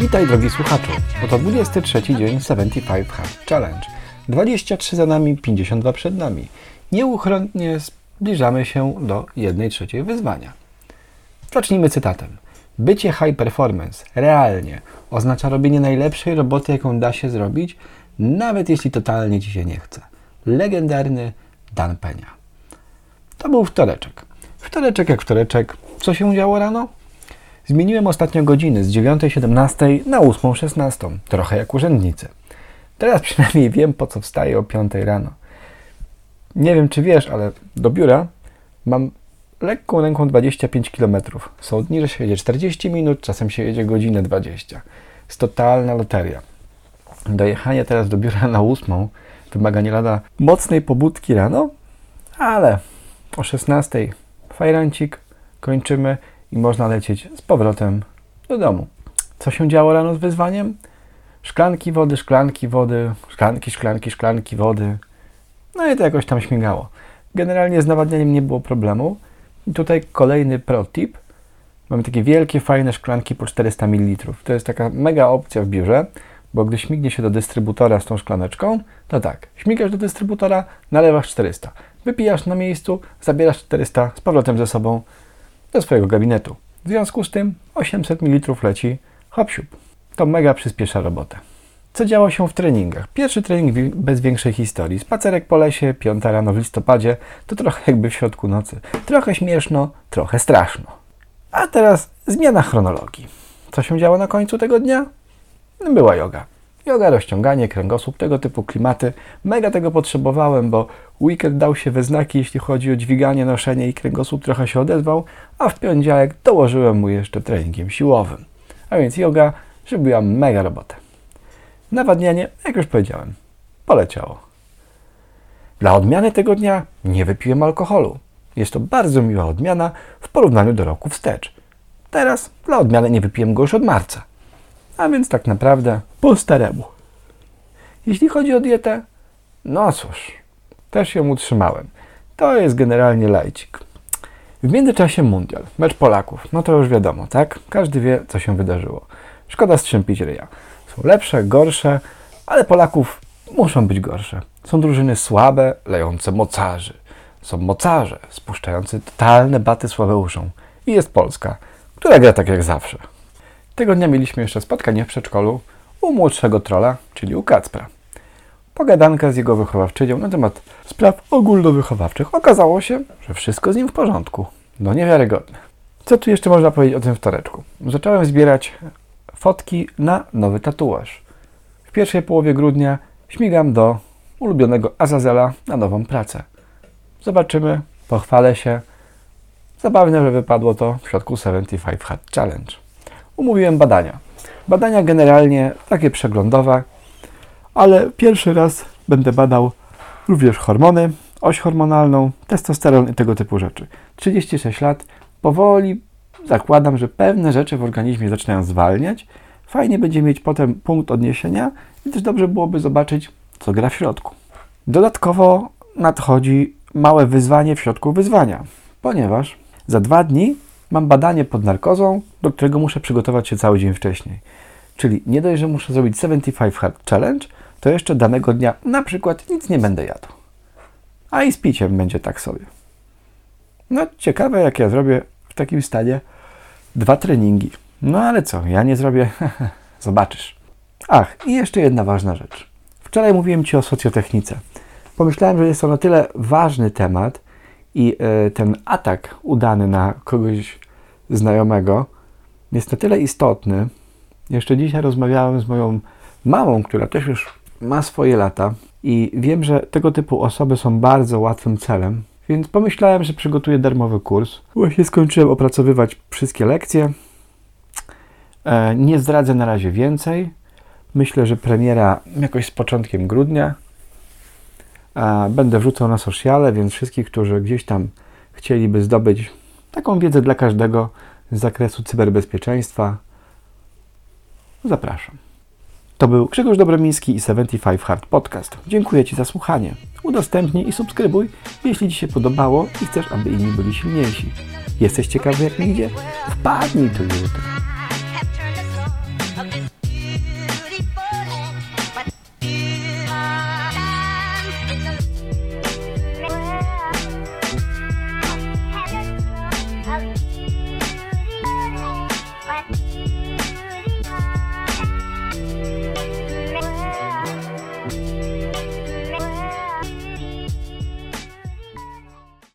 Witaj drogi słuchaczu, oto 23 dzień 75 Hard Challenge. 23 za nami, 52 przed nami. Nieuchronnie zbliżamy się do 1 trzeciej wyzwania. Zacznijmy cytatem. Bycie high performance realnie oznacza robienie najlepszej roboty, jaką da się zrobić, nawet jeśli totalnie ci się nie chce. Legendarny Dan Penia. To był wtoreczek. Wtoreczek jak wtoreczek. Co się działo rano? Zmieniłem ostatnio godziny z 9.17 na 8.16. Trochę jak urzędnicy. Teraz przynajmniej wiem, po co wstaję o 5 rano. Nie wiem, czy wiesz, ale do biura mam lekką ręką 25 km. Są dni, że się jedzie 40 minut, czasem się jedzie godzinę 20. Jest totalna loteria. Dojechanie teraz do biura na 8 wymaga nie lada mocnej pobudki rano, ale o 16 fajrancik, kończymy i można lecieć z powrotem do domu. Co się działo rano z wyzwaniem? Szklanki wody, szklanki wody, szklanki, szklanki, szklanki wody. No i to jakoś tam śmigało. Generalnie z nawadnianiem nie było problemu. I tutaj kolejny pro tip. Mamy takie wielkie, fajne szklanki po 400 ml. To jest taka mega opcja w biurze, bo gdy śmignie się do dystrybutora z tą szklaneczką, to tak, śmigasz do dystrybutora, nalewasz 400. Wypijasz na miejscu, zabierasz 400 z powrotem ze sobą do swojego gabinetu. W związku z tym 800 ml leci hop siup. To mega przyspiesza robotę. Co działo się w treningach? Pierwszy trening bez większej historii. Spacerek po lesie, piąta rano w listopadzie, to trochę jakby w środku nocy. Trochę śmieszno, trochę straszno. A teraz zmiana chronologii. Co się działo na końcu tego dnia? Była yoga. Yoga, rozciąganie, kręgosłup, tego typu klimaty. Mega tego potrzebowałem, bo weekend dał się we znaki, jeśli chodzi o dźwiganie, noszenie i kręgosłup trochę się odezwał, a w poniedziałek dołożyłem mu jeszcze treningiem siłowym. A więc yoga zrobiła mega robotę. Nawadnianie, jak już powiedziałem, poleciało. Dla odmiany tego dnia nie wypiłem alkoholu. Jest to bardzo miła odmiana w porównaniu do roku wstecz. Teraz dla odmiany nie wypiłem go już od marca. A więc tak naprawdę po staremu. Jeśli chodzi o dietę, no cóż, też ją utrzymałem. To jest generalnie lajcik. W międzyczasie mundial, mecz Polaków, no to już wiadomo, tak? Każdy wie, co się wydarzyło. Szkoda strzępić ryja. Są lepsze, gorsze, ale Polaków muszą być gorsze. Są drużyny słabe, lejące mocarzy. Są mocarze, spuszczający totalne baty Sławeuszą. I jest Polska, która gra tak jak zawsze. Tego dnia mieliśmy jeszcze spotkanie w przedszkolu u młodszego trola, czyli u Kacpra. Pogadanka z jego wychowawczynią na temat spraw ogólnowychowawczych. Okazało się, że wszystko z nim w porządku. No niewiarygodne. Co tu jeszcze można powiedzieć o tym wtoreczku? Zacząłem zbierać fotki na nowy tatuaż. W pierwszej połowie grudnia śmigam do ulubionego Azazela na nową pracę. Zobaczymy, pochwalę się. Zabawne, że wypadło to w środku 75 Hard Challenge. Umówiłem badania. Badania generalnie takie przeglądowe, ale pierwszy raz będę badał również hormony, oś hormonalną, testosteron i tego typu rzeczy. 36 lat, powoli zakładam, że pewne rzeczy w organizmie zaczynają zwalniać. Fajnie będzie mieć potem punkt odniesienia i też dobrze byłoby zobaczyć, co gra w środku. Dodatkowo nadchodzi małe wyzwanie w środku wyzwania, ponieważ za dwa dni mam badanie pod narkozą, do którego muszę przygotować się cały dzień wcześniej. Czyli nie dość, że muszę zrobić 75 Hard Challenge, to jeszcze danego dnia na przykład nic nie będę jadł. A i z piciem będzie tak sobie. No ciekawe, jak ja zrobię w takim stanie dwa treningi. No ale co, ja nie zrobię. Zobaczysz. Ach, i jeszcze jedna ważna rzecz. Wczoraj mówiłem Ci o socjotechnice. Pomyślałem, że jest to na tyle ważny temat i e, ten atak udany na kogoś znajomego jest na tyle istotny. Jeszcze dzisiaj rozmawiałem z moją mamą, która też już ma swoje lata i wiem, że tego typu osoby są bardzo łatwym celem, więc pomyślałem, że przygotuję darmowy kurs. Właśnie skończyłem opracowywać wszystkie lekcje. E, Nie zdradzę na razie więcej. Myślę, że premiera jakoś z początkiem grudnia. E, Będę wrzucał na sociale, więc wszystkich, którzy gdzieś tam chcieliby zdobyć taką wiedzę dla każdego z zakresu cyberbezpieczeństwa, zapraszam. To był Grzegorz Dobromiński i 75 Hard Podcast. Dziękuję Ci za słuchanie. Udostępnij i subskrybuj, jeśli Ci się podobało i chcesz, aby inni byli silniejsi. Jesteś ciekawy jak mi idzie? Wpadnij tu jutro.